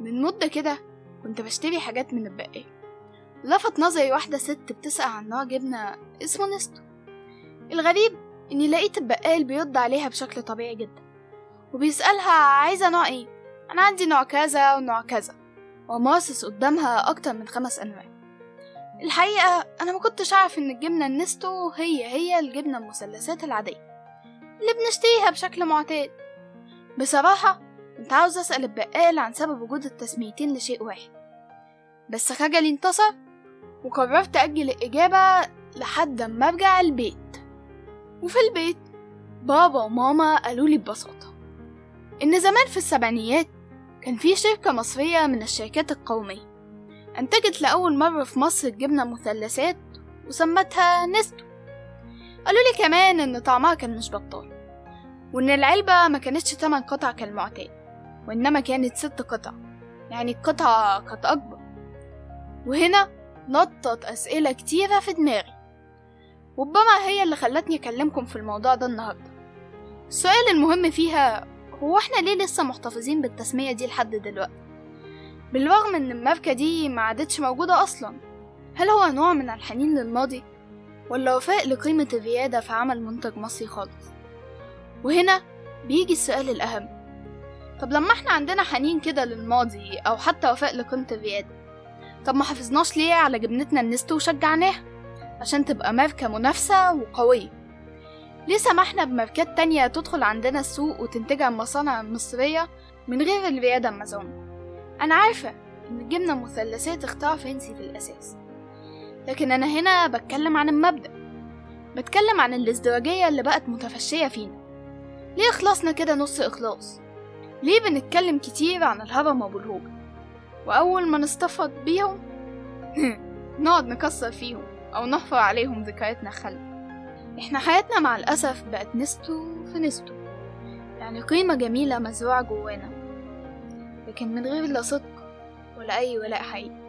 من مدة كده كنت بشتري حاجات من البقال لفت نظري واحدة ست بتسأل عن نوع جبنة اسمه نستو. الغريب إني لقيت البقال بيرد عليها بشكل طبيعي جدا وبيسألها عايزة نوع إيه؟ أنا عندي نوع كذا ونوع كذا وماصص قدامها أكتر من خمس أنواع. الحقيقة أنا ما كنتش أعرف إن الجبنة النستو هي هي الجبنة المثلثات العادية اللي بنشتريها بشكل معتاد. بصراحة كنت عاوز أسأل البقال عن سبب وجود التسميتين لشيء واحد. بس خجلي انتصر وقررت أجل الإجابة لحد ما أرجع البيت. وفي البيت بابا وماما قالوا لي ببساطة إن زمان في السبعينيات كان في شركة مصرية من الشركات القومية أنتجت لأول مرة في مصر الجبنة مثلثات وسمتها نستو. قالوا لي كمان إن طعمها كان مش بطال وإن العلبة ما كانتش تمن قطع كالمعتاد. وإنما كانت ست قطع. يعني القطعة كانت أكبر. وهنا نطت أسئلة كتيرة في دماغي. ربما هي اللي خلتني أكلمكم في الموضوع ده النهاردة. السؤال المهم فيها هو إحنا ليه لسه محتفظين بالتسمية دي لحد دلوقتي؟ بالرغم إن الماركة دي ما عادتش موجودة أصلا هل هو نوع من الحنين للماضي؟ ولا وفاء لقيمة الريادة في عمل منتج مصري خالص؟ وهنا بيجي السؤال الأهم. طب لما إحنا عندنا حنين كده للماضي أو حتى وفاء الريادة طب ما حافظناش ليه على جبنتنا النستو وشجعناها؟ عشان تبقى ماركة منافسة وقوية. ليه سمحنا بماركات تانية تدخل عندنا السوق وتنتجها مصانع مصرية من غير الريادة المزعومة أنا عارفة إن الجبنة مثلثات اختراع فرنسي في الأساس لكن أنا هنا بتكلم عن المبدأ. بتكلم عن الازدواجية اللي بقت متفشية فينا. ليه خلصنا كده نص إخلاص؟ ليه بنتكلم كتير عن الهرم أبو الهوجة وأول ما نستفض بيهم نقعد نكسر فيهم أو نحفر عليهم ذكرياتنا خلف. إحنا حياتنا مع الأسف بقت نستو في نستو. يعني قيمة جميلة مزروعة جوانا. لكن من غير لا صدق ولا أي ولاء حقيقي.